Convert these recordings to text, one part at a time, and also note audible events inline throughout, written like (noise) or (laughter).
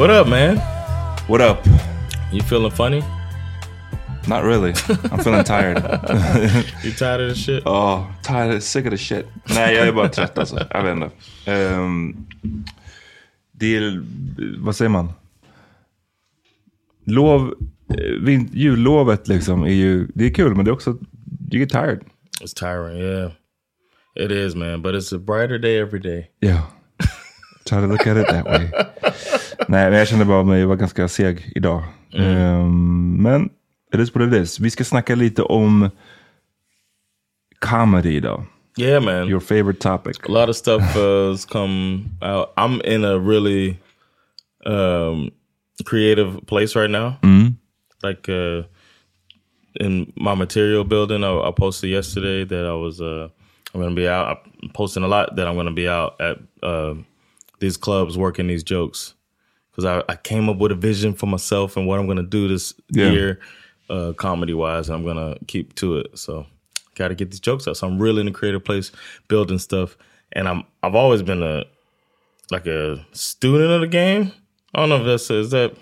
What up, man? What up? You feeling funny? Not really. I'm feeling tired. (laughs) You tired of the shit? Ja, tired, sick of the shit. Nej, jag är bara trött alltså. Jag vet inte. Ehm, det är, vad säger man? Lov, eh, vin- jullovet liksom är ju, det är kul men det är också, you get tired. It's tiring, yeah. It is, man. But it's a brighter day every day. Ja. Try to look at it that way. (laughs) Nej, men jag kände bara mig, jag var ganska seg idag. Ehm, men it is what it is. Vi ska snacka lite om comedy idag. Yeah, man. Your favorite topic. a lot of stuff uh, has come out. I'm in a really um, creative place right now. Like uh, in my material building, I, I posted yesterday that I was uh, I'm going to be out. I'm posting a lot that I'm going to be out at uh, these clubs working these jokes because I, I came up with a vision for myself and what I'm going to do this Yeah. year, uh, comedy wise. And I'm going to keep to it. So got to get these jokes out. So I'm really in a creative place, building stuff, and I'm I've always been a like a student of the game. I don't know if that's is that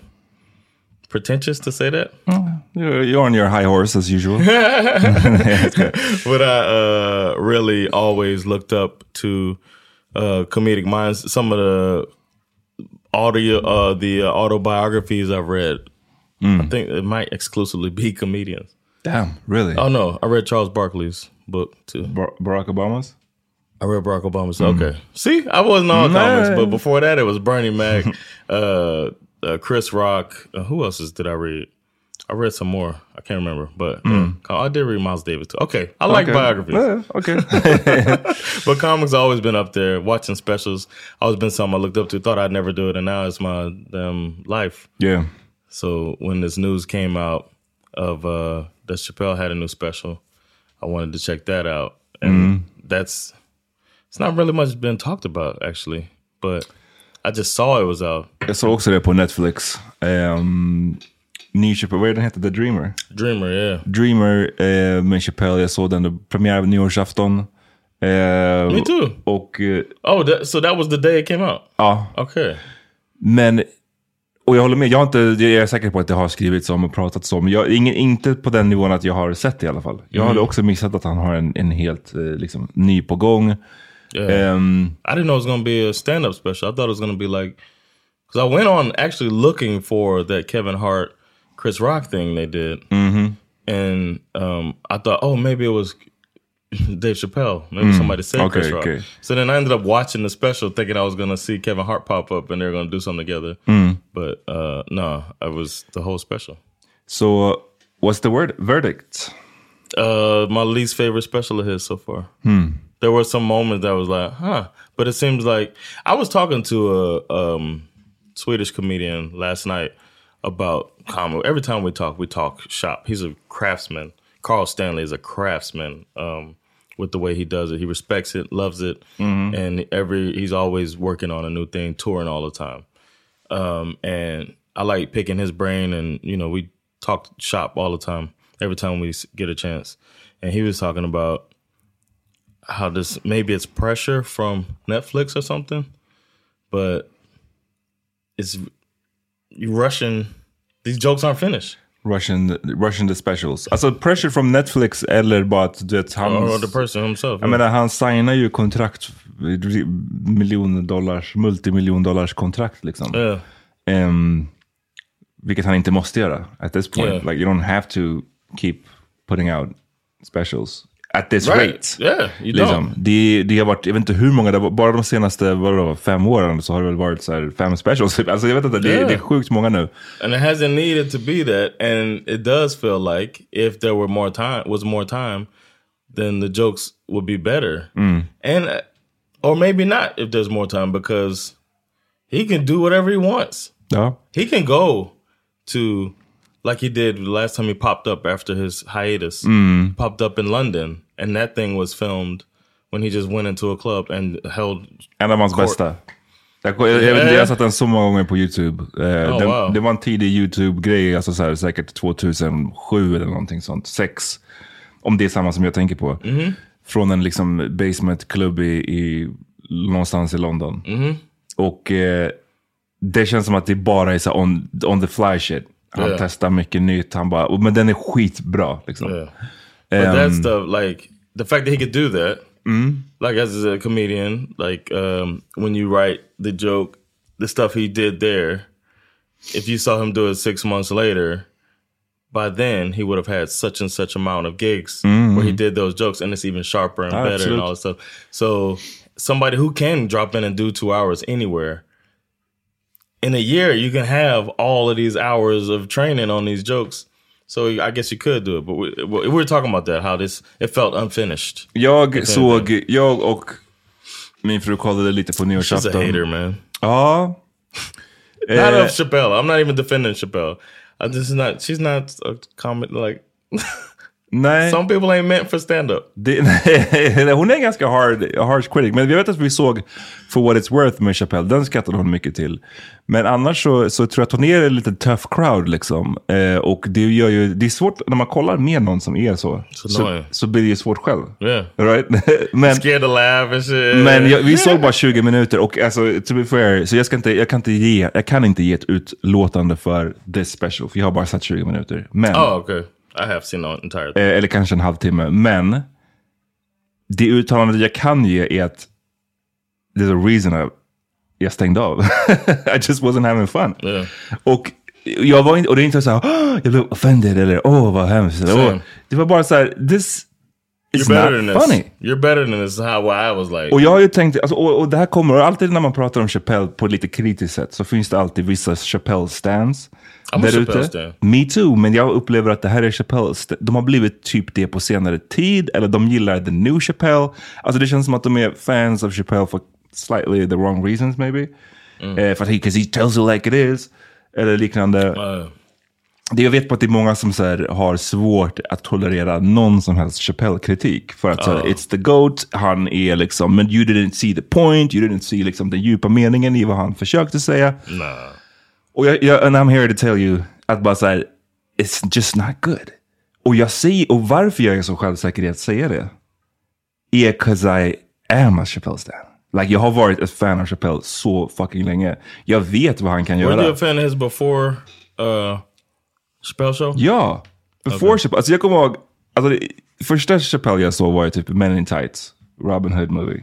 pretentious to say that. You're, you're on your high horse as usual. (laughs) (laughs) but I uh, really always looked up to uh, comedic minds. Some of the audio, uh, the uh, autobiographies I've read, I think it might exclusively be comedians. Damn, really? Oh no, I read Charles Barkley's book too. Bar- Barack Obama's? I read Barack Obama's. Okay, see, I wasn't on comics, but before that, it was Bernie Mac, (laughs) uh, uh, Chris Rock. Uh, who else did I read? I read some more. I can't remember, but uh, I did read Miles Davis too. Okay, I like Okay. biographies. Yeah, okay. (laughs) but comics always been up there. Watching specials always been something I looked up to. Thought I'd never do it, and now it's my damn life. yeah. So when this news came out of uh, that Chappelle had a new special, I wanted to check that out, and that's it's not really much been talked about actually, but I just saw it was out. Jag såg också det på Netflix. Um, ny Chappelle, vad är den heter? The Dreamer? Dreamer, yeah. Dreamer eh, med Chappelle. Jag såg den premiär av nyårsafton. Eh, Me too. Och eh, Oh, that, so that was the day it came out. ja, Okay. men och jag håller med, jag, har inte, jag är säker på att det har skrivits om och pratats om. Jag, ingen, inte på den nivån att jag har sett det i alla fall. Jag hade också missat att han har en, en helt eh, liksom, ny på gång. Yeah. Ehm, I didn't know it was gonna be a stand-up special. I thought it was gonna be like, because I went on actually looking for that Kevin Hart, Chris Rock thing they did, and um, I thought, oh, maybe it was (laughs) Dave Chappelle. Maybe somebody said Okay, Chris Rock. okay. So then I ended up watching the special, thinking I was gonna see Kevin Hart pop up and they were gonna do something together. But uh, no, it was the whole special. så, what's the word? Verdict? Uh, my least favorite special of his so far. There were some moments that was like, huh. But it seems like I was talking to a um, Swedish comedian last night about comedy. Every time we talk, we talk shop. He's a craftsman. Carl Stanley is a craftsman um, with the way he does it. He respects it, loves it, and every he's always working on a new thing, touring all the time. Um, and I like picking his brain, and you know, we talk shop all the time. Every time we get a chance, and he was talking about how this maybe it's pressure from Netflix or something, but it's you rushing. These jokes aren't finished. Russian, Russian the specials. Alltså pressure from Netflix eller bara att du vet, Or, hans... or the person himself. Jag menar han signar ju kontrakt, miljon dollars, multimiljon dollars kontrakt liksom. yeah. Ehm, vilket han inte måste göra at this point. Yeah. Like you don't have to keep putting out specials at this Right. rate. Yeah, Liksom. Det, det har varit, jag vet inte hur många, det bara de senaste vadå, fem åren så har det väl varit så här fem specials. (laughs) Alltså jag vet inte, det, Yeah. det är sjukt många nu. and it hasn't needed to be that and it does feel like if there were more time was more time then the jokes would be better and uh, or maybe not if there's more time because he can do whatever he wants Ja. he can go to like he did the last time he popped up after his hiatus popped up in london and that thing was filmed when he just went into a club and held En av hans Court. bästa. Jag, jag, jag, jag har sett den så många gånger på YouTube. Eh, Oh, den, wow. Det var en tidig YouTube-grej, alltså så här, säkert 2007 eller någonting sånt. Sex. Om det är samma som jag tänker på. Mhm. Från en liksom basement-klubb i, i, någonstans i London. Mhm. Och eh, det känns som att det bara är så on, on the fly shit. Han Yeah. testar mycket nytt. Han bara, men den är skitbra. Liksom. Yeah. But Um, that stuff, like the fact that he could do that, like as a comedian, like um, when you write the joke, the stuff he did there, if you saw him do it six months later, by then he would have had such and such amount of gigs where he did those jokes, and it's even sharper and better and Absolute. all that stuff. So somebody who can drop in and do two hours anywhere. In a year, you can have all of these hours of training on these jokes. So I guess you could do it, but we, we were talking about that. How this it felt unfinished. Jag såg, jag och min fru kollade lite på She's a nyårsafton. hater, man. Ja. (laughs) Not Eh, of Chappelle. I'm not even defending Chappelle. I, this is not. She's not a comment like. (laughs) Nej. Some people ain't meant for stand-up. (laughs) Hon är en ganska hard, harsh critic. Men vi vet att vi såg For What It's Worth med Chappelle. Den skrattade hon mycket till. Men annars så, så tror jag att hon är en lite tough crowd liksom. Eh, och det gör ju, det är svårt när man kollar med någon som är så. Så, annoying. så blir det ju svårt själv. Yeah. Right? (laughs) men, Scared to laugh and shit. men jag, vi såg bara 20 minuter och alltså, to be fair, så jag, ska inte, jag, kan inte ge, jag kan inte ge ett utlåtande för this special. För jag har bara sett 20 minuter. Men, Oh, okay. I have seen the entire thing. eh, eller kanske en halvtimme. Men det uttalandet jag kan ge är att there's a reason I, jag stängde av. (laughs) I just wasn't having fun. Yeah. Och jag var inte, och det är inte så här, "Åh, jag blev offended eller åh vad hemskt. Same. Det var bara så här, this You're is than not this. funny. You're better than this. How I was like. Och jag har ju tänkt, alltså, och, och det här kommer, och alltid när man pratar om Chappelle på lite kritiskt sätt så finns det alltid vissa Chappelle-stands. I'm a där ute. Me too, men jag upplever att det här är Chappelle. st- De har blivit typ det på senare tid, eller de gillar the new Chappelle. Alltså det känns som att de är fans of Chappelle for slightly the wrong reasons maybe. Eh, för att he, tells it like it is. Eller liknande. Uh, Det jag vet på att det är många som så här, har svårt att tolerera någon som helst Chappelle-kritik. För att så här, it's the GOAT, han är liksom, men you didn't see the point, you didn't see liksom den djupa meningen i vad han försökte säga. nah. Och jag, jag, and I'm here to tell you att bara så här, it's just not good. Och jag säger, och varför jag är så självsäker i att säga det, är 'cause I am a Chappelle stan. Like jag har varit ett fan av Chappelle så fucking länge. Jag vet vad han kan Were göra. you a fan of his before uh, Chappelle show? Ja, before Chappelle. Alltså jag kommer ihåg, alltså det, första Chappelle jag såg var typ Men in Tights, Robin Hood movie.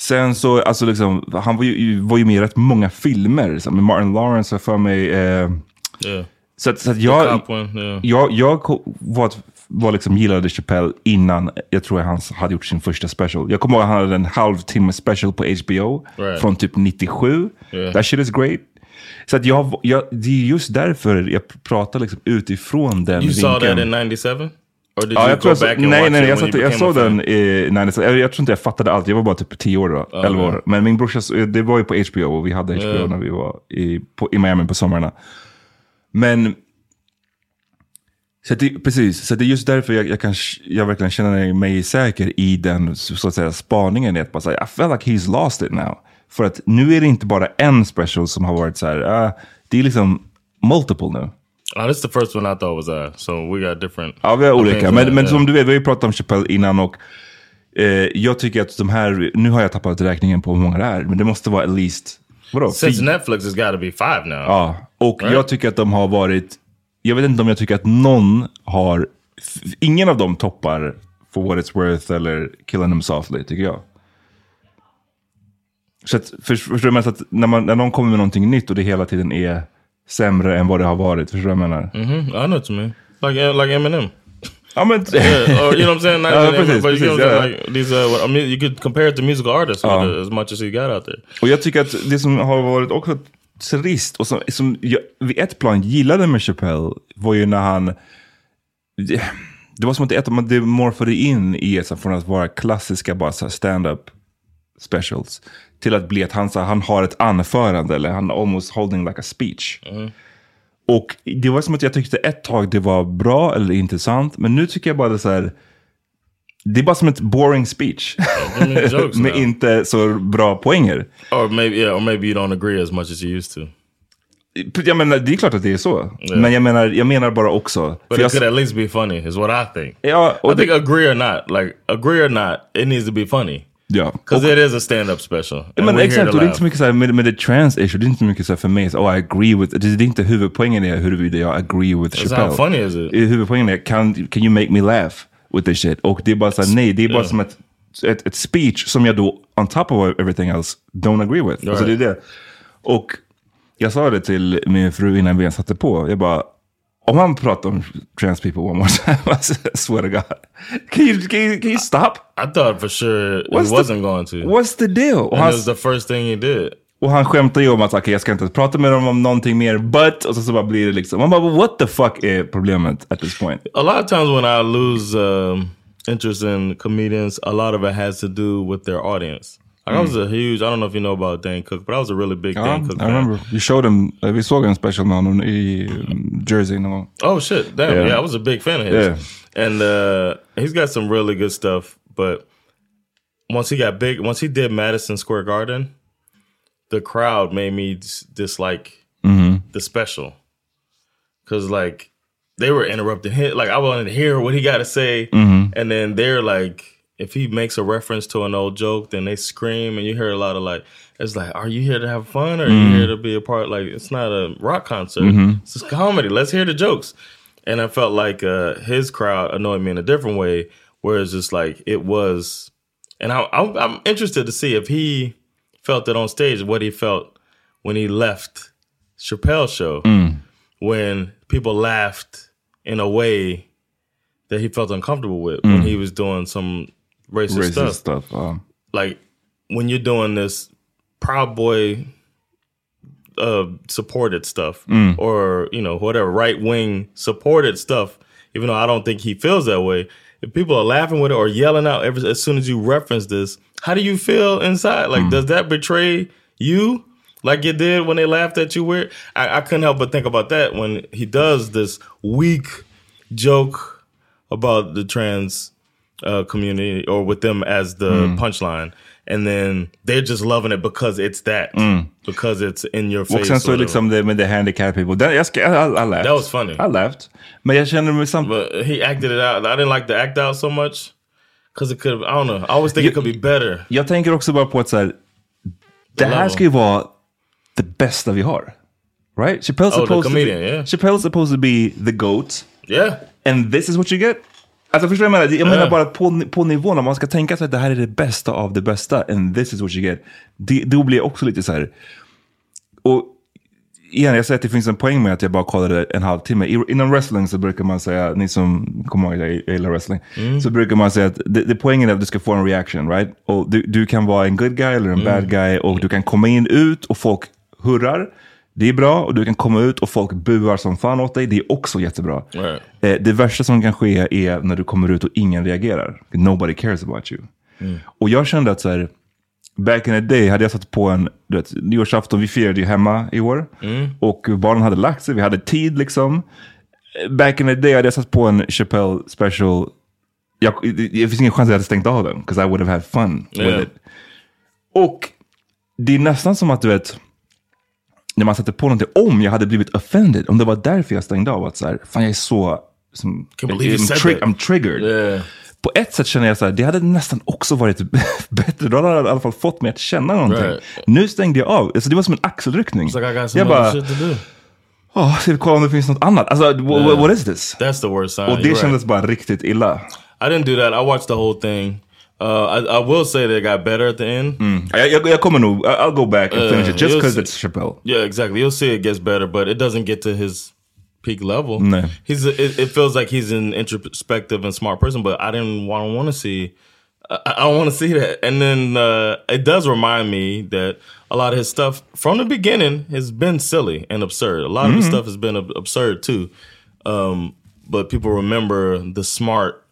Sen så, alltså liksom, han var ju, var ju med i rätt många filmer. Så med Martin Lawrence har för mig. Eh, Yeah. så att, så att jag, one, yeah. jag, jag var, var liksom gillade Chappelle innan jag tror han hade gjort sin första special. Jag kommer ihåg att han hade en halvtimme special på HBO Right. från typ 97. Yeah. That shit is great. Så att jag, jag, det är just därför jag pratar liksom utifrån den You saw that vinkeln. in 97? Ja, jag tror jag, så- nej, nej, jag, satt, jag såg den i, nej, jag, jag tror inte jag fattade allt. Jag var bara typ 10 år då, 11 år. Men min brorsa, det var ju på HBO och vi hade HBO Ja. när vi var i, på, i Miami på somrarna. Men så det, precis, så det är just därför jag, jag, kan, jag verkligen känner mig säker i den så att säga, spaningen. Att bara säga, I feel like he's lost it now. För att nu är det inte bara en special som har varit så här, ah, det är liksom multiple nu. Oh, this is the first one I thought was uh, so we got different. Ja, vi har olika. Men, men som du vet, vi har ju pratat om Chappelle innan och eh, jag tycker att de här, nu har jag tappat räkningen på hur många det är, men det måste vara at least, vadå? Since Netflix has got to be five now. Ja, och Right. jag tycker att de har varit, jag vet inte om jag tycker att någon har, ingen av dem toppar For What It's Worth eller Killing Them Softly, tycker jag. Så att, för, förstår du? Att när, man, när någon kommer med någonting nytt och det hela tiden är sämre än vad det har varit, förstår du vad jag menar? Mhm, I know what you mean. Like uh, like Eminem. Ja, men, Yeah, (laughs) or you know what I'm saying? (laughs) Ja, even precis, but you know precis, what I'm ja. saying? Like these, uh, what- I mean, you could compare it to musical artists Ja. with, uh, as much as he got out there. Och jag tycker att det som har varit också trist och som, som jag vid ett plan gillade med Chappelle var ju när han... Det, det var som att man- det morfade in i från att vara klassiska bara stand-up specials till att bli att han, han har ett anförande eller han almost holding like a speech. Och det var som att jag tyckte ett tag det var bra eller intressant, men nu tycker jag bara det så här, det är bara som ett boring speech. Jokes (laughs) med inte så bra poänger. Or maybe yeah, or maybe you don't agree as much as you used to. Jag menar, det är klart att det är så. Men jag menar, jag menar bara också. But för it jag, could at least be funny, is what I think. ja, I think det, agree or not, like agree or not, it needs to be funny ja. because it is a stand-up special. Men exakt, och det är inte så mycket så här, med, med the trans issue, det är inte så mycket så här för mig, så, oh I agree with, det är inte huvudpoängen är huruvida jag agree with It's Chappelle. how funny is it? Huvudpoängen är, can, can you make me laugh with this shit? Och det är bara så här, nej, det är bara som ett, ett, ett speech som jag då, on top of everything else, don't agree with. Alltså det är det. Och jag sa det till min fru innan vi ens satte på, jag bara, om man pratar om trans people one more time, I swear to God, can you, can you, can you stop? I thought for sure What's he the- wasn't going to. What's the deal? And han, it was the first thing he did. och han skämtar ju om att okay, jag ska inte prata med dem om någonting mer, but, och så, så bara blir det liksom, man bara what the fuck är problemet at this point? A lot of times when I lose um, interest in comedians, a lot of it has to do with their audience. Like I was a huge. I don't know if you know about Dan Cook, but I was a really big Ja, Dane Cook I fan. remember. Vi, showed him, eh, vi såg en special med honom i um, Jersey gång. Oh shit! Damn, Yeah. yeah, I was a big fan of his. Yeah. And uh, he's got some really good stuff. But once he got big, once he did Madison Square Garden, the crowd made me dis- dislike the special because like they were interrupting him. Like I wanted to hear what he got to say, and then they're like, if he makes a reference to an old joke, then they scream, and you hear a lot of like, it's like, are you here to have fun or are you mm-hmm. here to be a part? Like it's not a rock concert; mm-hmm. it's just comedy. Let's hear the jokes. And I felt like uh, his crowd annoyed me in a different way, where it's just like it was. And I, I'm, I'm interested to see if he felt it on stage, what he felt when he left Chappelle's show, mm. when people laughed in a way that he felt uncomfortable with when mm. he was doing some racist, Racist stuff. stuff. ja. Like when you're doing this Proud Boy uh, supported stuff, mm. or you know whatever right wing supported stuff, even though I don't think he feels that way. If people are laughing with it or yelling out every, as soon as you reference this, how do you feel inside? Like, mm. does that betray you? Like it did when they laughed at you weird? I, I couldn't help but think about that when he does this weak joke about the trans uh, community or with them as the punchline. And then they're just loving it because it's that. Because it's in your face. Och sen så liksom det med the handicap people. Den, jag ska, I, I laughed. That was funny. I laughed. Men jag känner mig samt... But he acted it out. I didn't like the act out so much. Because it could I don't know. I always think it could be better. Jag tänker också bara på att så här, det här ska ju vara det bästa vi har. Right? Chappelle's Oh, supposed, to be, yeah. Chappelle's supposed to be the GOAT. Yeah. And this is what you get? Alltså förstår du vad jag menar? Jag menar bara på, på nivån, om man ska tänka sig att det här är det bästa av det bästa, and this is what you get. Det, då blir jag också lite så här... Och igen, jag säger att det finns en poäng med att jag bara kollade en halvtimme. Inom wrestling så brukar man säga, ni som kommer ihåg att jag gillar wrestling, så brukar man säga att det, det poängen är att du ska få en reaction, right? Och du, du kan vara en good guy eller en bad guy och du kan komma in ut och folk hurrar. Det är bra och du kan komma ut och folk buar som fan åt dig. Det är också jättebra. Eh, det värsta som kan ske är när du kommer ut och ingen reagerar. Nobody cares about you. Och jag kände att så här, back in the day hade jag satt på en, du vet, nyårsafton, vi firade ju hemma i år. Och barnen hade lagt sig, vi hade tid liksom. Back in the day hade jag satt på en Chappelle special. Jag, det, det finns ingen chans att jag hade stängt av den, because I would have had fun Yeah. with it. Och det är nästan som att du vet, när man sätter på någonting, om jag hade blivit offended, om det var därför jag stängde av, att så här, fan jag är så... Som, you I'm, tri-. I'm triggered. Yeah. På ett sätt känner jag så här, det hade nästan också varit (laughs) bättre. Då hade det i alla fall fått mig att känna någonting. Right. Nu stängde jag av. Alltså, det var som en axelryckning. Like jag bara, åh, ska vi kolla om det finns något annat? Alltså, wh- wh- what is this? That's the worst sign. Och det You're right. kändes bara riktigt illa. I didn't do that. I watched the whole thing. Uh, I, I will say that it got better at the end. Jag, jag, jag kommer nog, I'll go back and Uh, finish it just because it's Chappelle. Yeah, exactly. You'll see it gets better, but it doesn't get to his peak level. No. He's a, it, it feels like he's an introspective and smart person, but I didn't want want to see. I, I don't want to see that. And then uh, it does remind me that a lot of his stuff from the beginning has been silly and absurd. A lot of his stuff has been ab- absurd too. Um, but people remember the smart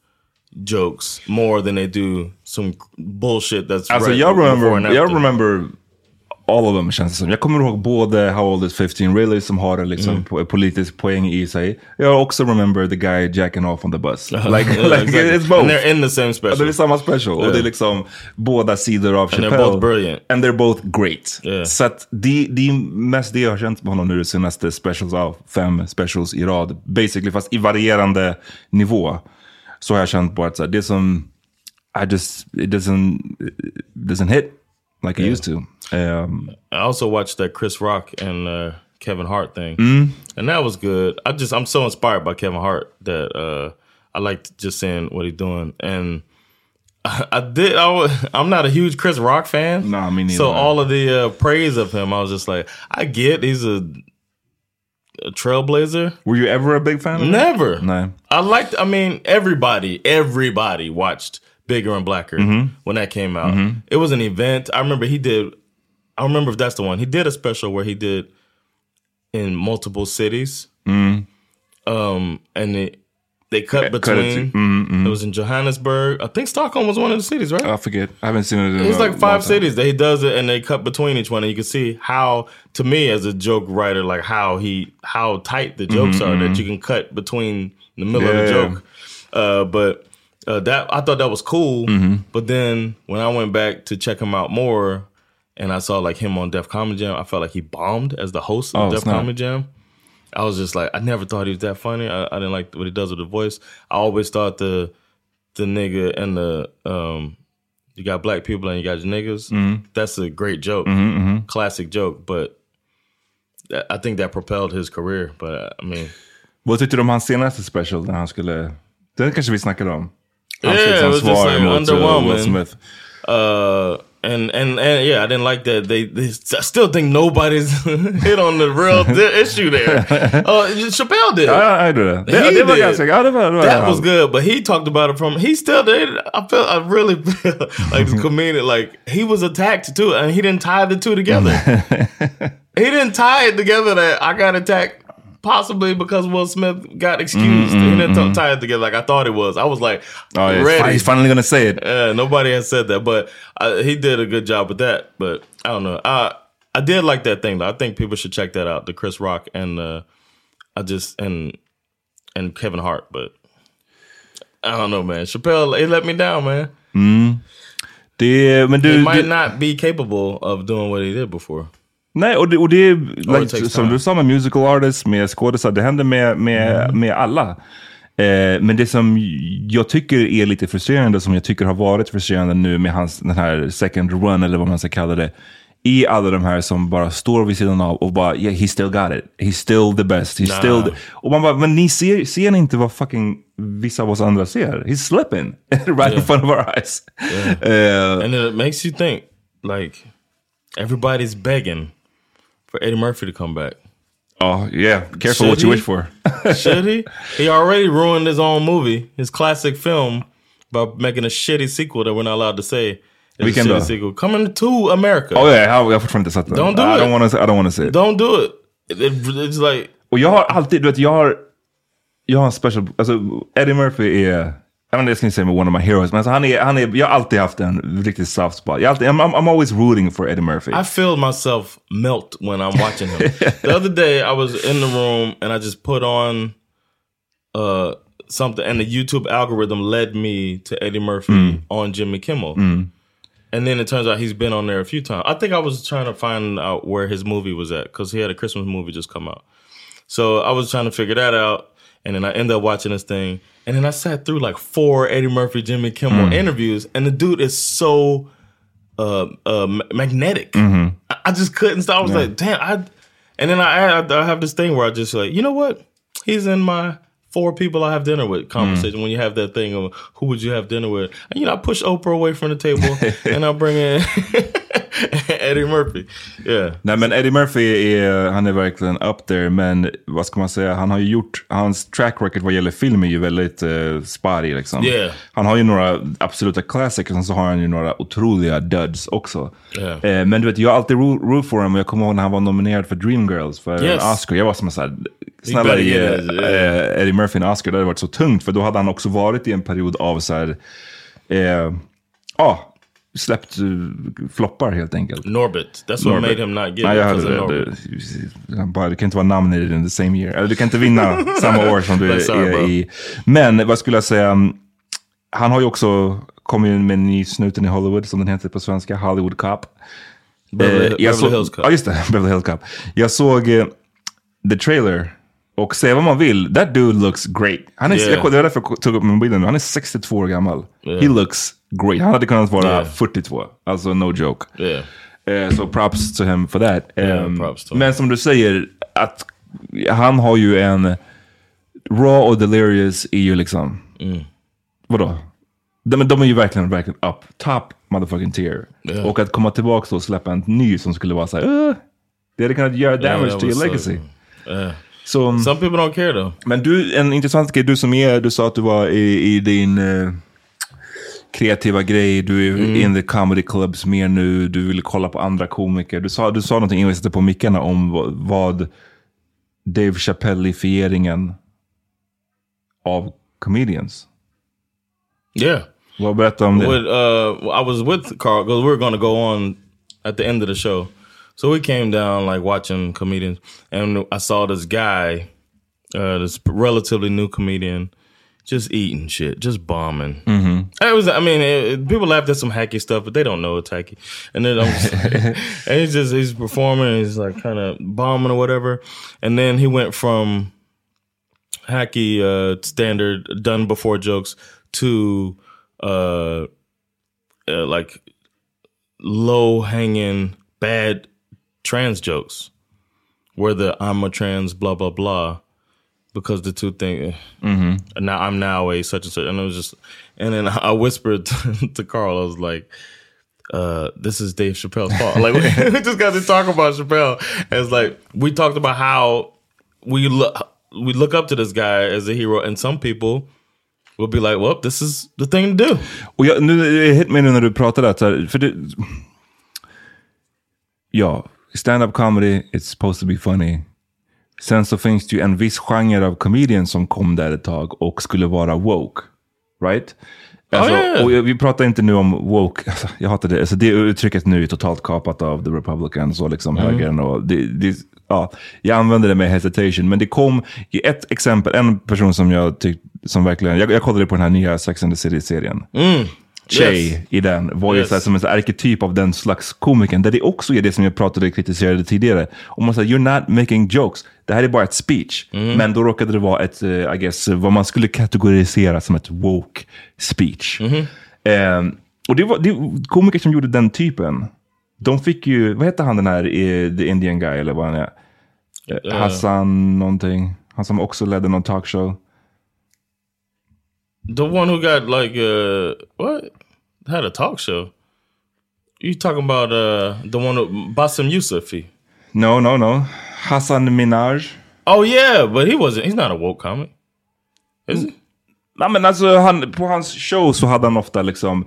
jokes more than they do some bullshit that's Alltså right jag remember, jag remember all of them känns det som. Jag kommer ihåg både How old is 15 really som har en liksom Mm. po- politisk poäng i sig. Jag också remember the guy jacking off on the bus. (laughs) Like, Yeah, like exactly. it's both. And they're in the same special. Det är samma special. Och Yeah. det är liksom båda sidor av And they're Chappelle. both brilliant. And they're both great. Yeah. Så att det, är mest det jag har känt med honom nu de senaste specials av fem specials i rad. Basically, fast i varierande nivå. Så har jag känt på att så här, det som I just, it doesn't, it doesn't hit like it used to. Um, I also watched that Chris Rock and uh, Kevin Hart thing, Mm. and that was good. I just I'm so inspired by Kevin Hart that uh, I liked just seeing what he's doing, and I, (laughs) I did. I, (laughs) I'm not a huge Chris Rock fan, Nah, me neither, So all of the uh, praise of him, I was just like, I get he's a, a trailblazer. were you ever a big fan of? Never. No. I liked. I mean, everybody, everybody watched Bigger and Blacker Mm-hmm. when that came out. It was an event. I remember he did. I remember if that's the one. He did a special where he did in multiple cities. Mm. Um, and it, they cut Cut it between. to- mm, mm. It was in Johannesburg. I think Stockholm was one of the cities, right? I forget. I haven't seen it in It's like five cities that he does it, and they cut between each one, and you can see how, to me as a joke writer, like how he how tight the jokes Mhm, are that you can cut between the middle of Yeah, the yeah. joke. Uh, but uh, that I thought that was cool. Mhm. But then when I went back to check him out more, and I saw like him on Def Comedy Jam, I felt like he bombed as the host of Oh, Def. Comedy Jam. I was just like, I never thought he was that funny. I, I didn't like what he does with the voice. I always thought the the nigga and the um, you got black people and you got your niggas. Mhm. That's a great joke, Mhm, mhm. classic joke. But that, I think that propelled his career. But uh, I mean, Vad tyckte du om hans senaste special när han skulle... Den kanske vi snackade om. Hans yeah, it was just like uh, underwhelming. Will Smith. Uh, and and and yeah, I didn't like that. They, they I still think nobody's (laughs) hit on the real (laughs) issue there. (laughs) Uh, Chappelle did. I, jag gjorde det. He did. ganska... Ja, det var, det var that was good, but he talked about it from. He still did. I felt. I really feel like the comedian. Like he was attacked too, and he didn't tie the two together. he didn't tie it together that I got attacked. Possibly because Will Smith got excused. Mm, mm, he didn't mm. tie it together like I thought it was. I was like, Oh, yeah, ready. he's finally gonna say it. Uh, nobody has said that, but uh, he did a good job with that. But I don't know. I I did like that thing though. I think people should check that out. The Chris Rock and uh, I just and and Kevin Hart. But I don't know, man. Chappelle, he let me down, man. Mm. Det, men he might du, not be capable of doing what he did before. Nej, och det, och det like, som du sa med musical artists, med skådisar, det händer med, med, Mm. med alla. Eh, men det som jag tycker är lite frustrerande, som jag tycker har varit frustrerande nu med hans, den här second run, eller vad man ska kalla det, är alla de här som bara står vid sidan av och bara, yeah, he still got it. He's still the best. He's Nah. still the... Och man bara, men ni ser, ser ni inte vad fucking vissa av oss andra ser? He's slipping (laughs) right in Yeah. front of our eyes. Eh, And it makes you think, like, everybody's begging for Eddie Murphy to come back. oh, yeah. Careful Should what you he? wish for. (laughs) Should he? He already ruined his own movie, his classic film, by making a shitty sequel that we're not allowed to say. is a Vilken shitty uh, sequel. Coming to America. Oh yeah, jag har fortfarande inte sett den. Don't do it. I it. Don't wanna, I don't wanna say it. Don't do it. It- it- It's like, Och jag har alltid, du vet, jag har, jag har en special, alltså Eddie Murphy är, vet inte, jag inte säga med one of my heroes, men alltså han är, han är, jag har alltid haft en riktigt soft spot. Jag alltid, I'm, I'm, I'm always rooting for Eddie Murphy. I feel myself melt when I'm watching him. (laughs) the other day, I was in the room and I just put on uh, something, and the YouTube algorithm led me to Eddie Murphy Mm. on Jimmy Kimmel. Mm. And then it turns out he's been on there a few times. I think I was trying to find out where his movie was at because he had a Christmas movie just come out. So I was trying to figure that out. And then I ended up watching this thing. And then I sat through like four Eddie Murphy, Jimmy Kimmel Mm. interviews. And the dude is so uh, uh, ma- magnetic. Mhm. I, I just couldn't stop. I was Yeah. like, damn. I, and then I, I, I have this thing where I just like, you know what? He's in my four people I have dinner with conversation. When you have that thing of who would you have dinner with? And, you know, I push Oprah away from the table (laughs) and I bring in (laughs) (laughs) Eddie Murphy. Yeah. Nej men Eddie Murphy är, han är verkligen up there, men vad ska man säga, han har ju gjort, hans track record vad gäller film är ju väldigt uh, sparrig liksom. Yeah. Han har ju några absoluta classics, och så har han ju några otroliga duds också. Yeah. Eh, men du vet, jag har alltid ro- root for honom, och jag kommer ihåg när han var nominerad för Dreamgirls för Yes. en Oscar. Jag var som såhär, snälla ge eh, Eddie Murphy en Oscar, det hade varit så tungt, för då hade han också varit i en period av så här, eh, ja, släppt floppar helt enkelt. Norbit. That's what made him not get Nej, jag hörde det. Norbit. det. han bara, du kan inte vara namn i in the same year. Eller du kan inte vinna (laughs) samma år som du är bro. i. Men vad skulle jag säga? Han har ju också kommit med en ny snuten i Hollywood, som den heter på svenska, Hollywood Cop. Beverly- Eh, jag såg- Hills Cop. Ja, just det. (laughs) Beverly Hills Cop. Jag såg eh, the trailer. Och säga vad man vill, that dude looks great. Han är, Yeah. jag, det var därför jag tog upp min bilden nu. Han är 62 år gammal. Yeah. He looks great. Han hade kunnat vara Yeah. 42. Alltså no joke. Yeah. Eh, Så props to him for that. Yeah, Ehm, men som du säger, att han har ju en... Raw och Delirious är ju liksom... Mm. Vadå? De, men de är ju verkligen, verkligen up. Top motherfucking tier. Yeah. Och att komma tillbaka och släppa en ny som skulle vara så här... "Uh, det hade kunnat göra Yeah, damage that to your so- legacy. Yeah. Så, Some people don't care though. men du, en intressant grej, du som är, du sa att du var i, i din eh, kreativa grej, du är Mm. in the comedy clubs mer nu, du vill kolla på andra komiker. Du sa, du sa någonting innan vi satte på mickarna om vad, vad Dave Chappelle-ifieringen av comedians. Yeah. Vad berätta om det? With, uh, I was with Carl because we were going to go on at the end of the show. So we came down like watching comedians, and I saw this guy, uh, this relatively new comedian, just eating shit, just bombing. Mm-hmm. It was, I mean, it, it- people laughed at some hacky stuff, but they don't know it's hacky. And then, I'm just, (laughs) and he's just he's performing, he's like kind of bombing or whatever. And then he went from hacky uh, standard done before jokes to uh, uh like low hanging bad trans jokes where the I'm a trans blah blah blah because the two things Mm-hmm. now I'm now a such and such and it was just and then I whispered (laughs) to Carl I was like uh, this is Dave Chappelle's fault. Like (laughs) we just got to talk about Chappelle. And it's like we talked about how we look we look up to this guy as a hero, and some people will be like, "Well, this is the thing to do." Och jag, nu, hit mig nu när du pratade att, för det, ja, stand-up comedy, it's supposed to be funny. Sen så finns det ju en viss genre av comedian som kom där ett tag och skulle vara woke. Right? Alltså, ja, ja. Och vi pratar inte nu om woke, alltså, (laughs) jag hatar det. Alltså, det uttrycket nu är totalt kapat av the republicans och liksom högern. Och det, det, ja, jag använder det med hesitation, men det kom i ett exempel, en person som jag tyckte, som verkligen, jag, jag kollade på den här nya Sex and the City-serien. Tjej Yes. i den var ju Yes. som en arketyp av den slags komikern. Där det också är det som jag pratade och kritiserade tidigare. Om man säger you're not making jokes. Det här är bara ett speech. Men då råkade det vara ett, eh, I guess, vad man skulle kategorisera som ett woke speech. Eh, och det var, det, komiker som gjorde den typen, de fick ju, vad heter han den här, eh, the Indian guy eller vad han är? Eh, Hassan någonting. Han som också ledde någon talkshow. The one who got like uh what had a talk show. You talking about uh the one who Bassem Youssef? No, no, no. Hassan Minaj. Oh yeah, but he wasn't. He's not a woke comic, is he? Nej, men alltså, han, på hans show så hade han ofta liksom,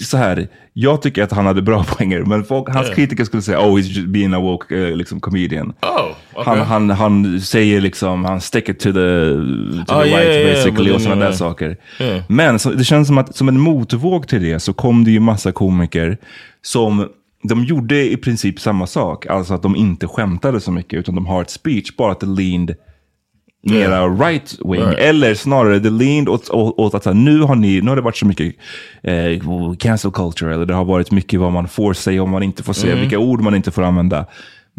så här, jag tycker att han hade bra (laughs) poänger, men folk, hans Yeah. kritiker skulle säga, oh, he's just being a woke eh, liksom, comedian. Oh, okay. Han, han, han säger liksom, han sticker to the, to Ah, the yeah, right yeah, basically och sådana där saker. Men så, det känns som att som en motvåg till det så kom det ju massa komiker som de gjorde i princip samma sak. Alltså att de inte skämtade så mycket utan de har ett speech, bara att det leaned mera right wing. Right. Eller snarare det leaned åt, åt, att så här, nu har ni, nu har det varit så mycket eh, cancel culture, eller det har varit mycket vad man får säga och man inte får säga, vilka ord man inte får använda.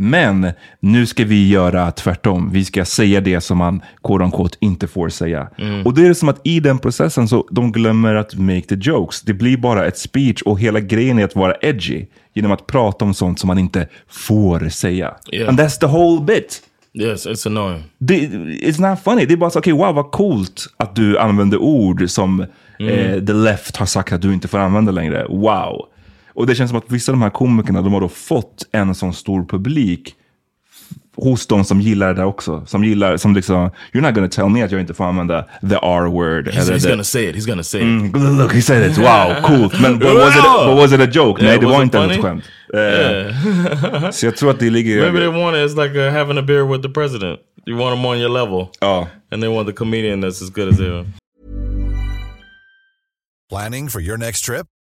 Men nu ska vi göra tvärtom. Vi ska säga det som man quote unquote inte får säga. Och det är som att i den processen så de glömmer att make the jokes. Det blir bara ett speech och hela grejen är att vara edgy genom att prata om sånt som man inte får säga. Yeah. And that's the whole bit. Yes, it's annoying. Det, it's not funny. Det är bara så, okej, wow, vad coolt att du använder ord som eh, the left har sagt att du inte får använda längre. Wow. Och det känns som att vissa av de här komikerna, de har då fått en sån stor publik hos de som gillar det där också. Som gillar, som liksom, you're not gonna tell me att jag inte får använda the R-word. He's, eller he's the- gonna say it. He's gonna say it. Mm, look, he said it. Wow, coolt. Men but was, it, but was it a joke? Yeah, Nej, det var inte ett skämt. Eh, så jag tror att det ligger... Maybe they want it. It's like uh, having a beer with the president. You want him on your level, Ja. and they want the comedian that's as good as they are. Planning for your next trip?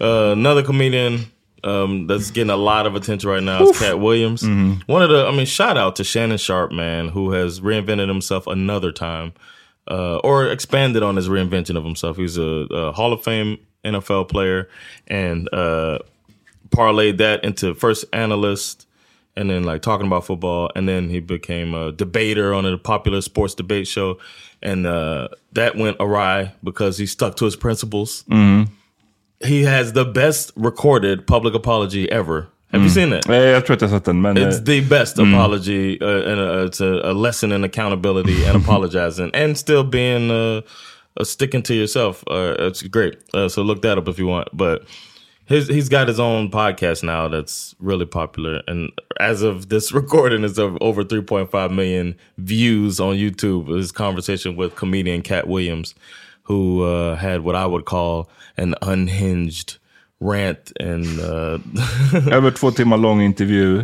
Uh, another comedian um, that's getting a lot of attention right now is Cat Williams. One of the, I mean, shout out to Shannon Sharp, man, who has reinvented himself another time, uh, or expanded on his reinvention of himself. He's a, a Hall of Fame NFL player and uh, parlayed that into first analyst and then like talking about football. And then he became a debater on a popular sports debate show. And uh, that went awry because he stuck to his principles he has the best recorded public apology ever. Have you seen that? Jag tror att jag sett den, men... it's the best apology uh, and uh, it's a, a lesson in accountability and (laughs) apologizing and still being uh, sticking to yourself. Uh, it's great. Uh, so look that up if you want. But his, he's got his own podcast now that's really popular. And as of this (laughs) recording it's of over 3.5 million views on youtube. His conversation with comedian cat williams who uh, had what i would call an unhinged rant and uh, (laughs) Över två timmar lång intervju.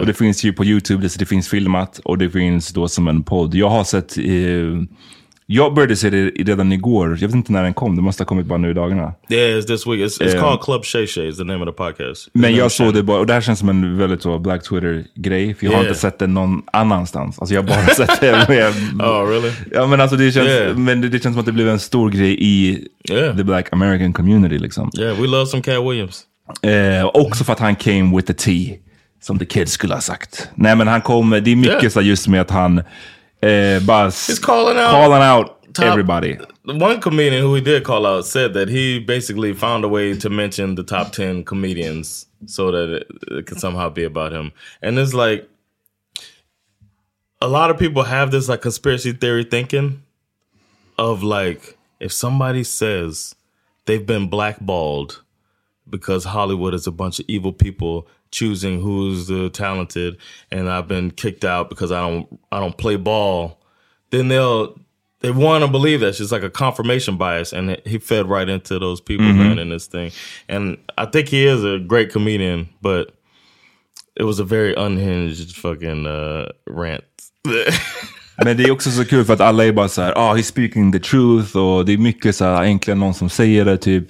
Och det finns ju på YouTube, det, finns filmat och det finns då som en podd. Jag har sett... Eh, jag började se det redan igår. Jag vet inte när den kom. Det måste ha kommit bara nu i dagarna. Yeah, it's this week. It's, it's Yeah. called Club Shay Shay is the name of the podcast. Men jag såg det bara, och det här känns som en väldigt så Black Twitter-grej. För jag har Yeah. inte sett det någon annanstans. Alltså jag har bara (laughs) sett det med... Oh, really? Ja men alltså det känns, Yeah. men det, det känns som att det blev en stor grej i Yeah. the Black American community liksom. Yeah, we love some Cat Williams. Eh, också för att han came with the tea. Som the kids skulle ha sagt. Nej men han kom, det är mycket Yeah. så just med att han eh, bara... He's calling out calling out top- everybody. The one comedian who he did call out said that he basically found a way to mention the top 10 comedians so that it, it can somehow be about him. And it's like a lot of people have this like conspiracy theory thinking of like if somebody says they've been blackballed because Hollywood is a bunch of evil people choosing who's the talented and I've been kicked out because I don't I don't play ball then they'll they want to believe that it's just like a confirmation bias and he fed right into those people man in this thing. And I think he is a great comedian but it was a very unhinged fucking uh, rant. (laughs) Men det är också så kul för att alla är bara så här, ah, he's speaking the truth och det är mycket så här, egentligen någon som säger det typ.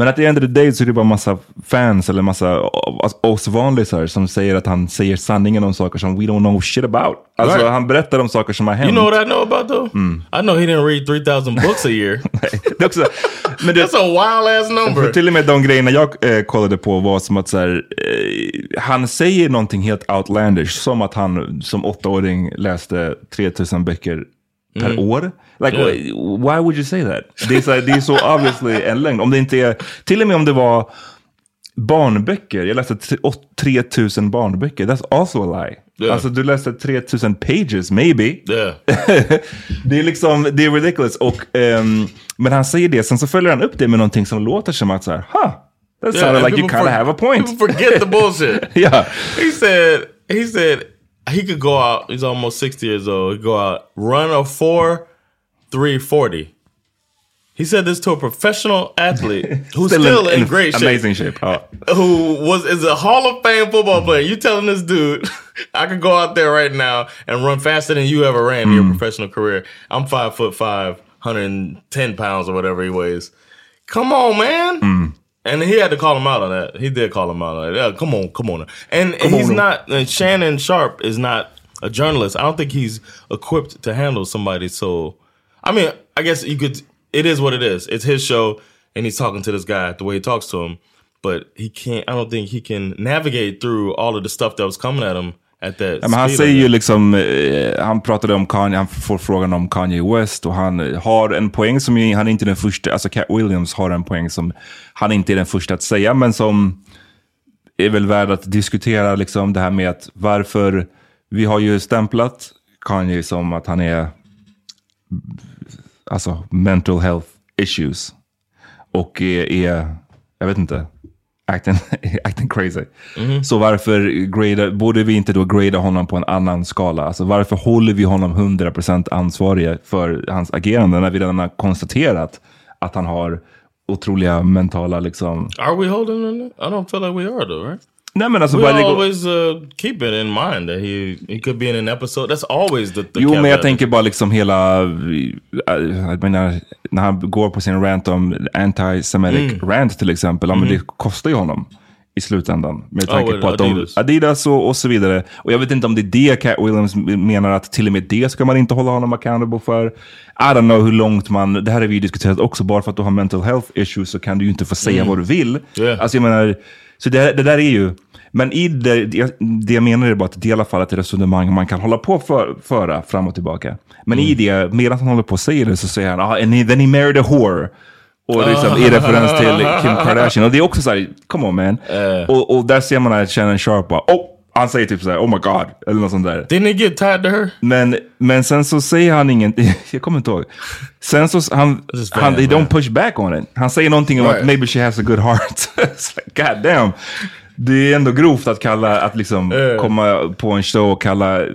Men att the end of the day så är det bara massa fans eller massa oss vanlisar som säger att han säger sanningen om saker som we don't know shit about. Alltså Right. han berättar om saker som har hänt. you know what I know about though I know he didn't read 3000 (laughs) books a year (laughs) det är också, men det, that's a wild ass number till och med de grejerna jag eh, kollade på var som att så här, eh, han säger någonting helt outlandish. Som att han som åttaåring läste 3000 böcker per år. Like, Yeah. why, would you say that? Det är så, här, det är så (laughs) obviously en lögn. Om det inte är, till och med om det var barnböcker. Jag läste tre- åt- 3000 barnböcker. That's also a lie. Yeah. Alltså du läste 3000 pages, maybe. yeah (laughs) Det är liksom, det är ridiculous. Och, ehm, men han säger det, sen så följer han upp det med någonting som låter som att så här, huh, that Yeah, sounded and like you kind of have a point. People forget the bullshit. (laughs) yeah. He said he said he could go out. He's almost sixty years old. He'd go out, run a four, three forty. He said this to a professional athlete (laughs) who's still, in, great shape, Amazing shape. Ja. (laughs) who was is a Hall of Fame football player. You telling this dude (laughs) I could go out there right now and run faster than you ever ran in your mm. professional career? I'm five foot five, 110 pounds or whatever he weighs. Come on, man. Mm. And he had to call him out on that. He did call him out on that. Yeah, come on, come on. And he's on. not. And Shannon Sharp is not a journalist. I don't think he's equipped to handle somebody so. I mean, I guess you could. It is what it is. It's his show, and he's talking to this guy the way he talks to him. But he can't. I don't think he can navigate through all of the stuff that was coming at him that. Ja, men han säger ju liksom, eh, han pratade om Kanye, han får frågan om Kanye West och han eh, har en poäng som han är inte den första, alltså Cat Williams har en poäng som han inte är den första att säga, men som är väl värd att diskutera liksom det här med att varför vi har ju stämplat Kanye som att han är alltså mental health issues och är, är jag vet inte, acting, (laughs) acting crazy. Så varför grada, borde vi inte då grada honom på en annan skala? Alltså varför håller vi honom 100% ansvarig för hans agerande när vi redan har konstaterat att han har otroliga mentala liksom... Are we holding him? I don't feel like we are though, right? Nej men alltså we always uh, keep it in mind that he he could be in an episode. That's always the, the Jo, men jag tänker bara liksom hela... äh, Jag menar, när han går på sin rant om anti-semitic Mm. rant till exempel, ja, men det kostar ju honom i slutändan. Med Oh, tanke well, på att de, Adidas. Adidas och, och så vidare. Och jag vet inte om det är det Cat Williams menar att till och med det ska man inte hålla honom accountable för. I don't know hur långt man, det här har vi ju diskuterat också, bara för att du har mental health issues så kan du ju inte få säga Mm. vad du vill. Yeah. Alltså jag menar, så det, det där är ju, men i det, det, det jag menar är bara att det är i alla fall ett resonemang man kan hålla på för, föra fram och tillbaka. Men i det, medan han håller på och säger det så säger han, ah, and he, then he married a whore. Och liksom, i referens till Kim Kardashian. Och det är också så här, come on man. Och, och där ser man att Shannon Sharp bara, oh, han säger typ så här, oh my god, eller något sånt där. Didn't he get tied to her? Men, men sen så säger han ingen, (laughs) jag kommer inte ihåg. Sen så, han, han they don't push back on it. Han säger någonting om Right. att maybe she has a good heart. (laughs) Like, God damn. Det är ändå grovt att kalla, att liksom Eh. komma på en show och kalla eh,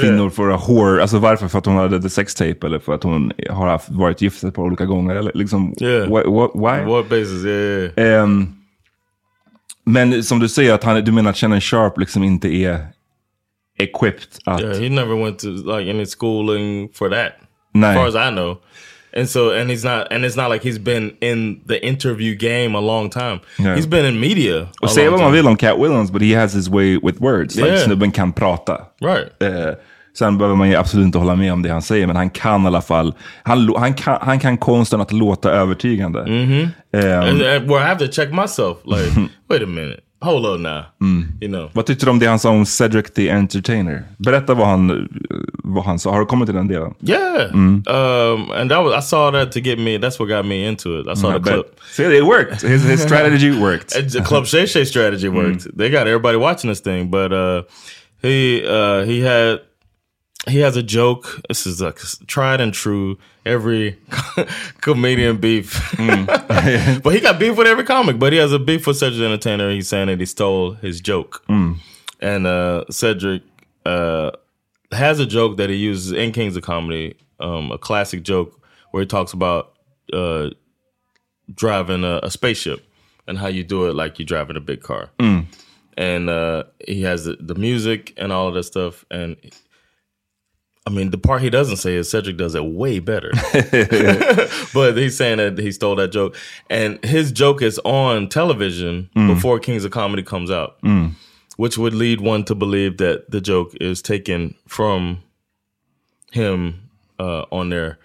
kvinnor för a whore. Alltså varför? För att hon hade the sex tape eller för att hon har haft, varit gift ett par olika gånger? Eller liksom, Yeah. wh- wh- why? What basis? Yeah, yeah. Ehm, men som du säger, att han, du menar att Shannon Sharp liksom inte är equipped att... Yeah, he never went to like any schooling for that. Nej. As far as I know. And so and he's not and it's not like he's been in the interview game a long time. Yeah. He's been in media. Och säga vad man vill om Cat Williams, but he has his way with words. Like, Yeah. snubben kan prata. Right. Eh, sen behöver man ju absolut inte hålla med om det han säger, men han kan i alla fall, han, han, kan, han kan konsten att låta övertygande. Mm-hmm. Ehm, And, and where I have to check myself. Like, (laughs) wait a minute. Hold up now. Mm. You know. vad tyckte du om det han sa om Cedric the Entertainer? Berätta vad han, vad han sa. Har du kommit till den delen? Yeah. Mm. Um, and that was I saw that to get me. That's what got me into it. I saw I the clip. See, it worked. His, his strategy (laughs) worked. The Club Shay Shay strategy Mm. worked. They got everybody watching this thing, but uh, he uh, he had he has a joke. This is a tried and true. Every (laughs) comedian beef, Mm. (laughs) but he got beef with every comic. But he has a beef with Cedric the Entertainer. He's saying that he stole his joke, Mm. and uh, Cedric uh, has a joke that he uses in Kings of Comedy, um, a classic joke where he talks about uh, driving a, a spaceship and how you do it like you're driving a big car. And uh, he has the, the music and all of that stuff. And I mean, the part he doesn't say is Cedric does it way better. (laughs) but he's saying that he stole that joke. And his joke is on television before Kings of Comedy comes out, which would lead one to believe that the joke is taken from him uh, on there.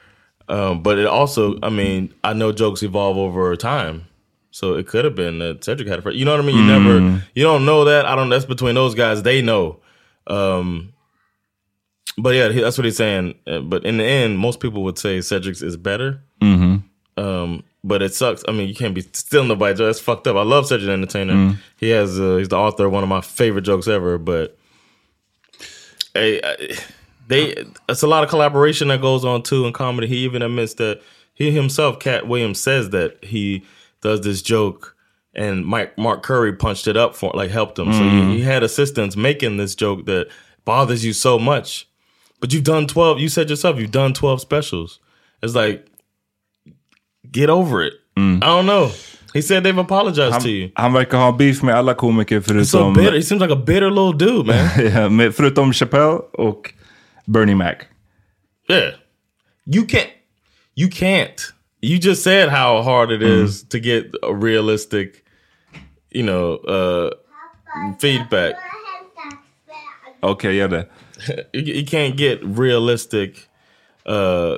Um, but it also, I mean, I know jokes evolve over time. So it could have been that Cedric had a friend. You know what I mean? You never, you don't know that. I don't, that's between those guys. They know. Um, but yeah, he- that's what he's saying. Uh, But in the end, most people would say Cedric's is better. Um, but it sucks. I mean, you can't be stealing nobody's joke. That's fucked up. I love Cedric the Entertainer. He has, uh, he's the author of one of my favorite jokes ever. But hey, I- they, it's a lot of collaboration that goes on too in comedy. He even admits that he himself, Cat Williams, says that he does this joke. And Mike Mark Curry punched it up for like helped him. So he, he had assistants making this joke that bothers you so much. But you've done 12, you said yourself, you've done 12 specials. It's like, get over it. I don't know. He said they've apologized to you. Han verkar ha beef med alla komiker He's so förutom, bitter. He seems like a bitter little dude, man. (laughs) yeah, med, förutom Chappelle och Bernie Mac. yeah. You can't, you can't. You just said how hard it is to get a realistic, you know, uh, feedback. Okej, gör det. (laughs) you, can't get realistic uh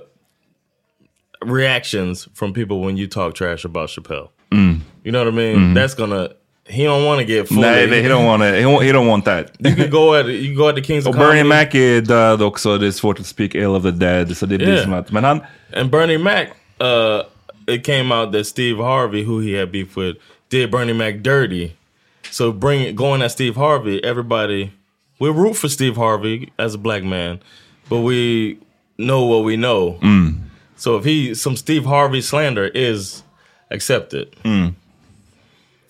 reactions from people when you talk trash about Chappelle. You know what I mean? That's gonna he don't want to get. Nej, det- he don't want he, don't- he don't want that. (laughs) you can go at you can go at the Kings of Och Bernie. Mac är död också, det är svårt att speak ill of the dead. Så det blir Yeah. som att, men han, And Bernie Mac, uh, it came out that Steve Harvey, who he had beef with, did Bernie Mac dirty. So bring going at Steve Harvey, everybody, we root for Steve Harvey as a black man, but we know what we know. So if he, some Steve Harvey slander is accepted.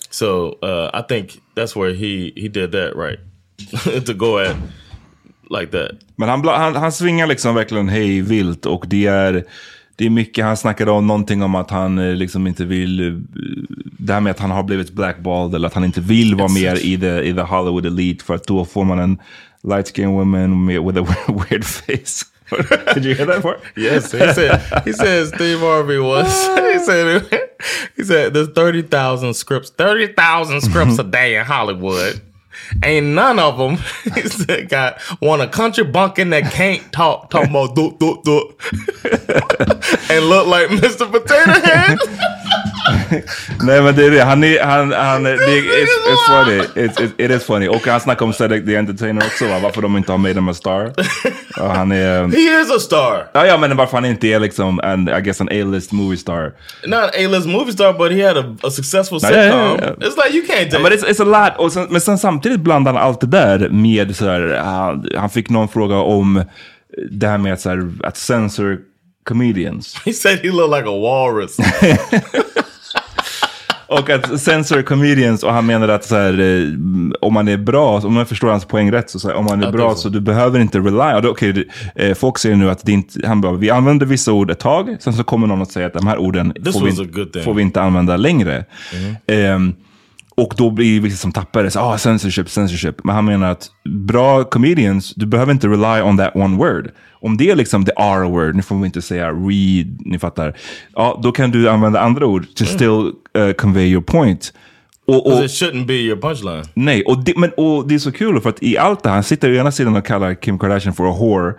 So uh, I think that's where he he did that right (laughs) to go at like that. Men han, han, han svingar liksom verkligen hej vilt och det är, det är mycket, han snackade om någonting om att han eh, liksom inte vill, eh, det här med att han har blivit blackballed eller att han inte vill vara mer i the, i the Hollywood elite för att då får man en light skin woman med, with a (laughs) weird face. (laughs) Did you hear that part? Yes, he said. He said Steve Harvey was. (laughs) He said. He said there's thirty thousand scripts, thirty thousand scripts a day in Hollywood. Ain't none of them (laughs) got one a country bunkin that can't talk, talking about do do do, and look like Mr. Potato Head. (laughs) (laughs) Nej men det är det, han är, han, han, det it's, it's funny, it's, it, it is funny. Och han snackar om Cedric the Entertainer också va, varför de inte har made him a star. (laughs) Och han är... He is a star. Ja, ja men varför han inte är liksom en, I guess an A-list movie star. Not an A-list movie star, but he had a, a successful sitcom. ja, ja, ja. It's like you can't take. men it's, it's a lot. Sen, men sen samtidigt blandar han allt det där med så här, han, han fick någon fråga om det här med att, så här, att censor comedians. (laughs) he said he looked like a walrus. Och att censor comedians, och han menar att så här, eh, om man är bra, om jag förstår hans poäng rätt, så, så här, om man är Ja, bra är så. så. du behöver inte rely. Och okay, eh, folk säger nu att det inte, han bara, vi använder vissa ord ett tag, sen så kommer någon att säga att de här orden får vi, får vi inte använda längre. Ehm, och då blir vissa som tappar det, så, ah, censorship, censorship. Men han menar att bra comedians, du behöver inte rely on that one word. Om det är liksom the R-word, nu får vi inte säga read, ni fattar. Ja, då kan du använda andra ord to still uh, convey your point. Och, och, it shouldn't be your punchline. nej, och det, men, och det är så kul för att i allt det här, han sitter å ena sidan och kallar Kim Kardashian för a whore.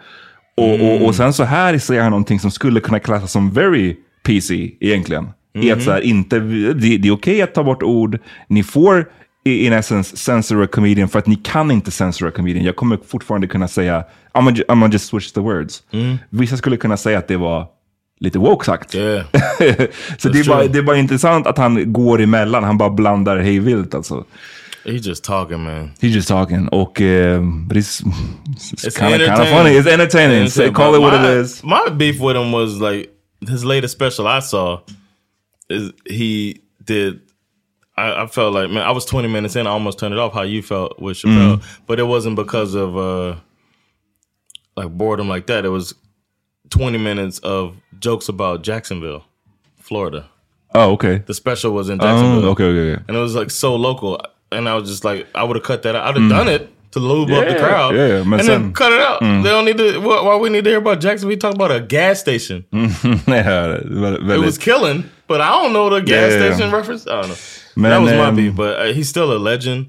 Och, och, och sen så här säger han någonting som skulle kunna klassas som very PC egentligen. I att så här, inte, det, det är okej att ta bort ord, ni får i- in essence censor a comedian för att ni kan inte censor a comedian. Jag kommer fortfarande kunna säga, I'm gonna, I'm gonna just switch the words. Vissa skulle kunna säga att det var lite woke sagt. Yeah. (laughs) så det är, bara, det är bara intressant att han går emellan, han bara blandar hej vilt alltså. He's just talking, man. He's just talking. Och uh, but it's, it's, It's kind of funny. It's entertaining. Say, Entertaining. call it what my, it is. My beef with him was like his latest special I saw is he did. I, I felt like man, I was 20 minutes in. I almost turned it off. How you felt with Chappelle, Mm. but it wasn't because of uh like boredom like that. It was 20 minutes of jokes about Jacksonville, Florida. Oh, okay. The special was in Jacksonville. Oh, okay, okay, okay. And it was like so local. And I was just like, I would have cut that out. I'd have done it to lube up the Mm. Yeah, crowd. yeah, and then cut it out. Mm. They don't need to, why, why we need to hear about Jackson? We talk about a gas station. (laughs) ja, väldigt, It väldigt. was killing, but I don't know the gas Yeah, yeah. station reference. I don't know. Man, that was my um, beef, but uh, he's still a legend.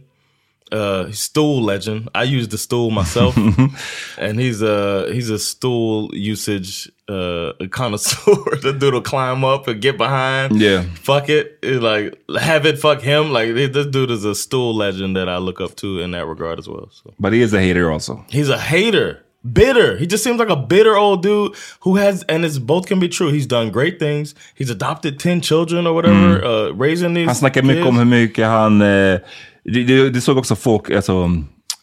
Uh, stool legend. I use the stool myself, (laughs) and he's a he's a stool usage uh, connoisseur. (laughs) the dude will climb up and get behind. Yeah. fuck it, It, like have it fuck him. Like this dude is a stool legend that I look up to in that regard as well. So But he is a hater also. he's a hater, bitter. He just seems like a bitter old dude who has, and it's both can be true. He's done great things. He's adopted ten children or whatever, uh, raising these. Han snackar mycket om hur mycket han... Eh, det, såg också folk, alltså,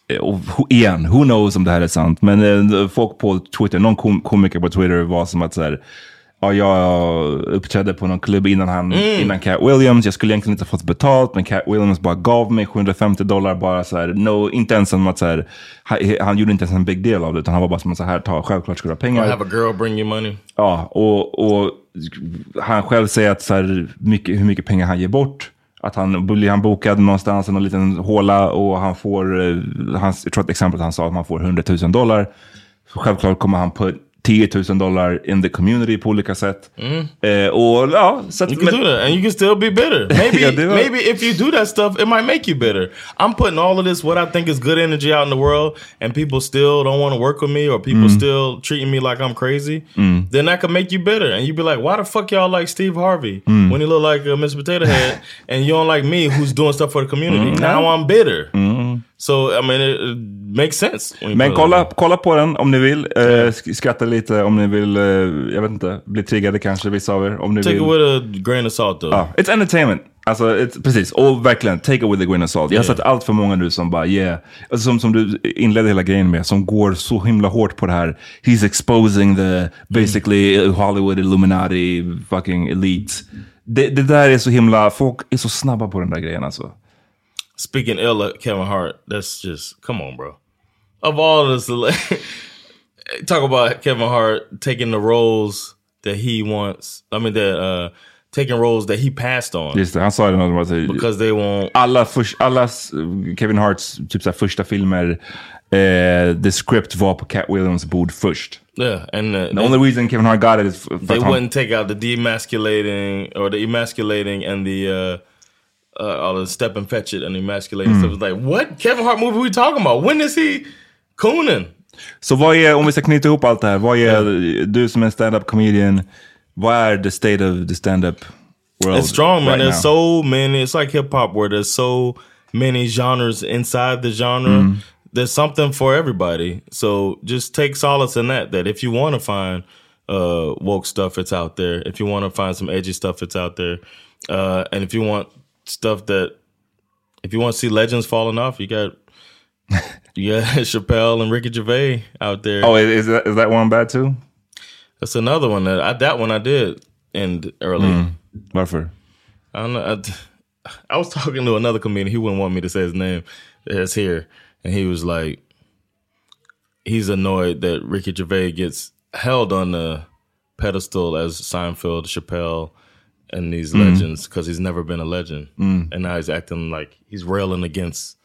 eh, och igen, who knows om det här är sant. Men eh, folk på Twitter, någon kom, komiker på Twitter var som att så här, ja, jag uppträdde på någon klubb innan, han, Mm. innan Cat Williams. Jag skulle egentligen inte fått betalt, men Cat Williams bara gav mig 750 dollar. Bara så här, no, inte ens som att så här, han, han gjorde inte ens en big deal av det, utan han var bara som att så här, ta, självklart ska du ha pengar. Or have a girl bring you money. Ja, och, och han själv säger att så här, mycket, hur mycket pengar han ger bort. Att han blir han bokad någonstans i någon liten håla och han får, eh, hans, jag tror att exemplet han sa att man får 100 000 dollar. Så självklart kommer han på 10 000 dollar in the community på olika sätt. Eh, och ja, så att, Mm. You can do that, and you can still be bitter. (laughs) Maybe, var- maybe if you do that stuff, it might make you bitter. I'm putting all of this, what I think is good energy, out in the world, and people still don't want to work with me, or people Mm. still treating me like I'm crazy. Then that could make you bitter, and you'd be like, "Why the fuck y'all like Steve Harvey Mm. when he look like uh, Mr. Potato Head, (laughs) and you don't like me who's doing stuff for the community? Mm. Now I'm bitter." So I mean, it, makes sense. Men kolla, kolla på den om ni vill. Sk- skratta lite om ni vill. Eh, jag vet inte, bli triggade kanske vissa av er. Om ni Take vill. it with a grain of salt, though. Ja, it's entertainment. Alltså, it's, precis. Och verkligen, take it with a grain of salt. Jag har Yeah. sett allt för många nu som bara, yeah. Alltså, som, som du inledde hela grejen med, som går så himla hårt på det här. He's exposing the, basically, Hollywood Illuminati fucking elite. Det, det där är så himla, folk är så snabba på den där grejen alltså. Speaking ill of Kevin Hart, that's just come on, bro. Of all this, (laughs) talk about Kevin Hart taking the roles that he wants. I mean, that uh, taking roles that he passed on. Just det, han sa det någon Because they won't... Alla, först, alla Kevin Harts typ så första filmer, eh, the script var på Cat Williams bord först. Yeah, and uh, the they, only reason Kevin Hart got it is they wouldn't take out the demasculating or the emasculating and the uh, uh, all the step and fetch it and emasculating mm. stuff. It's like, what Kevin Hart movie are we talking about? When is he cooning? Så vad är, om vi ska knyta ihop allt det här, vad är, yeah. du som är stand-up comedian, vad är the state of the stand-up world It's strong man, right there's so many, it's like hip hop where there's so many genres inside the genre. Mm. There's something for everybody. So just take solace in that, that if you want to find uh, woke stuff, it's out there. If you want to find some edgy stuff, it's out there. Uh, and if you want stuff that, if you want to see legends falling off, you got you got (laughs) Chappelle and Ricky Gervais out there. Oh, is that is that one bad too? That's another one that I that one I did end early. Mm. Varför? I don't know. I, I, was (laughs) talking to another comedian. He wouldn't want me to say his name. That's here, and he was like, he's annoyed that Ricky Gervais gets held on the pedestal as Seinfeld, Chappelle, and these mm. legends because he's never been a legend, mm. and now he's acting like he's railing against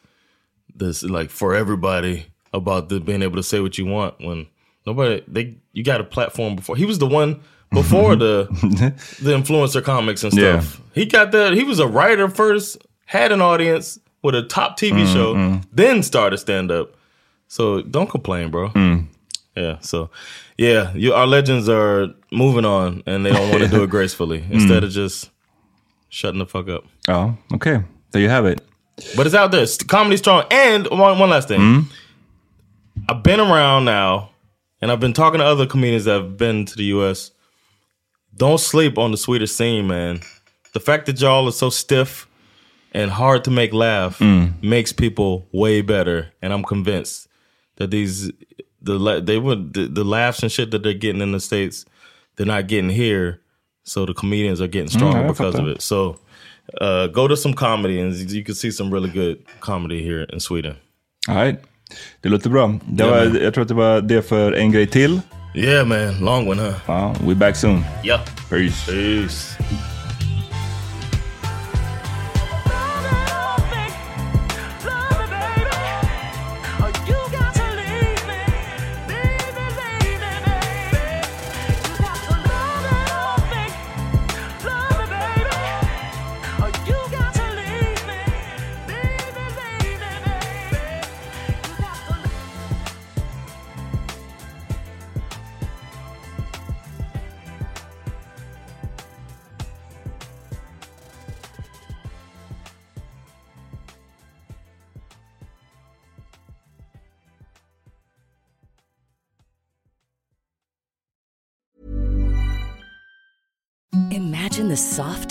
this like for everybody about the being able to say what you want when nobody they you got a platform before he was the one before the (laughs) the influencer comics and stuff. Yeah. He got that he was a writer first, had an audience with a top TV mm, show, mm. then started stand up. So don't complain, bro. Mm. Yeah, so yeah, you, our legends are moving on and they don't want to do it (laughs) gracefully instead of just shutting the fuck up. Oh, okay. There you have it. But it's out there. Comedy strong. And one one last thing. Mm. I've been around now, and I've been talking to other comedians that have been to the U.S. Don't sleep on the Swedish scene, man. The fact that y'all are so stiff and hard to make laugh mm. makes people way better, and I'm convinced that these the they would the, the, laughs and shit that they're getting in the states, they're not getting here. So the comedians are getting stronger mm, because of it. So uh, go to some comedy and you can see some really good comedy here in Sweden. All right. Det låter bra. Det yeah, var, jag tror att det var det för en grej till. Yeah man, long one huh? Uh, we back soon. Yeah. Peace. Peace.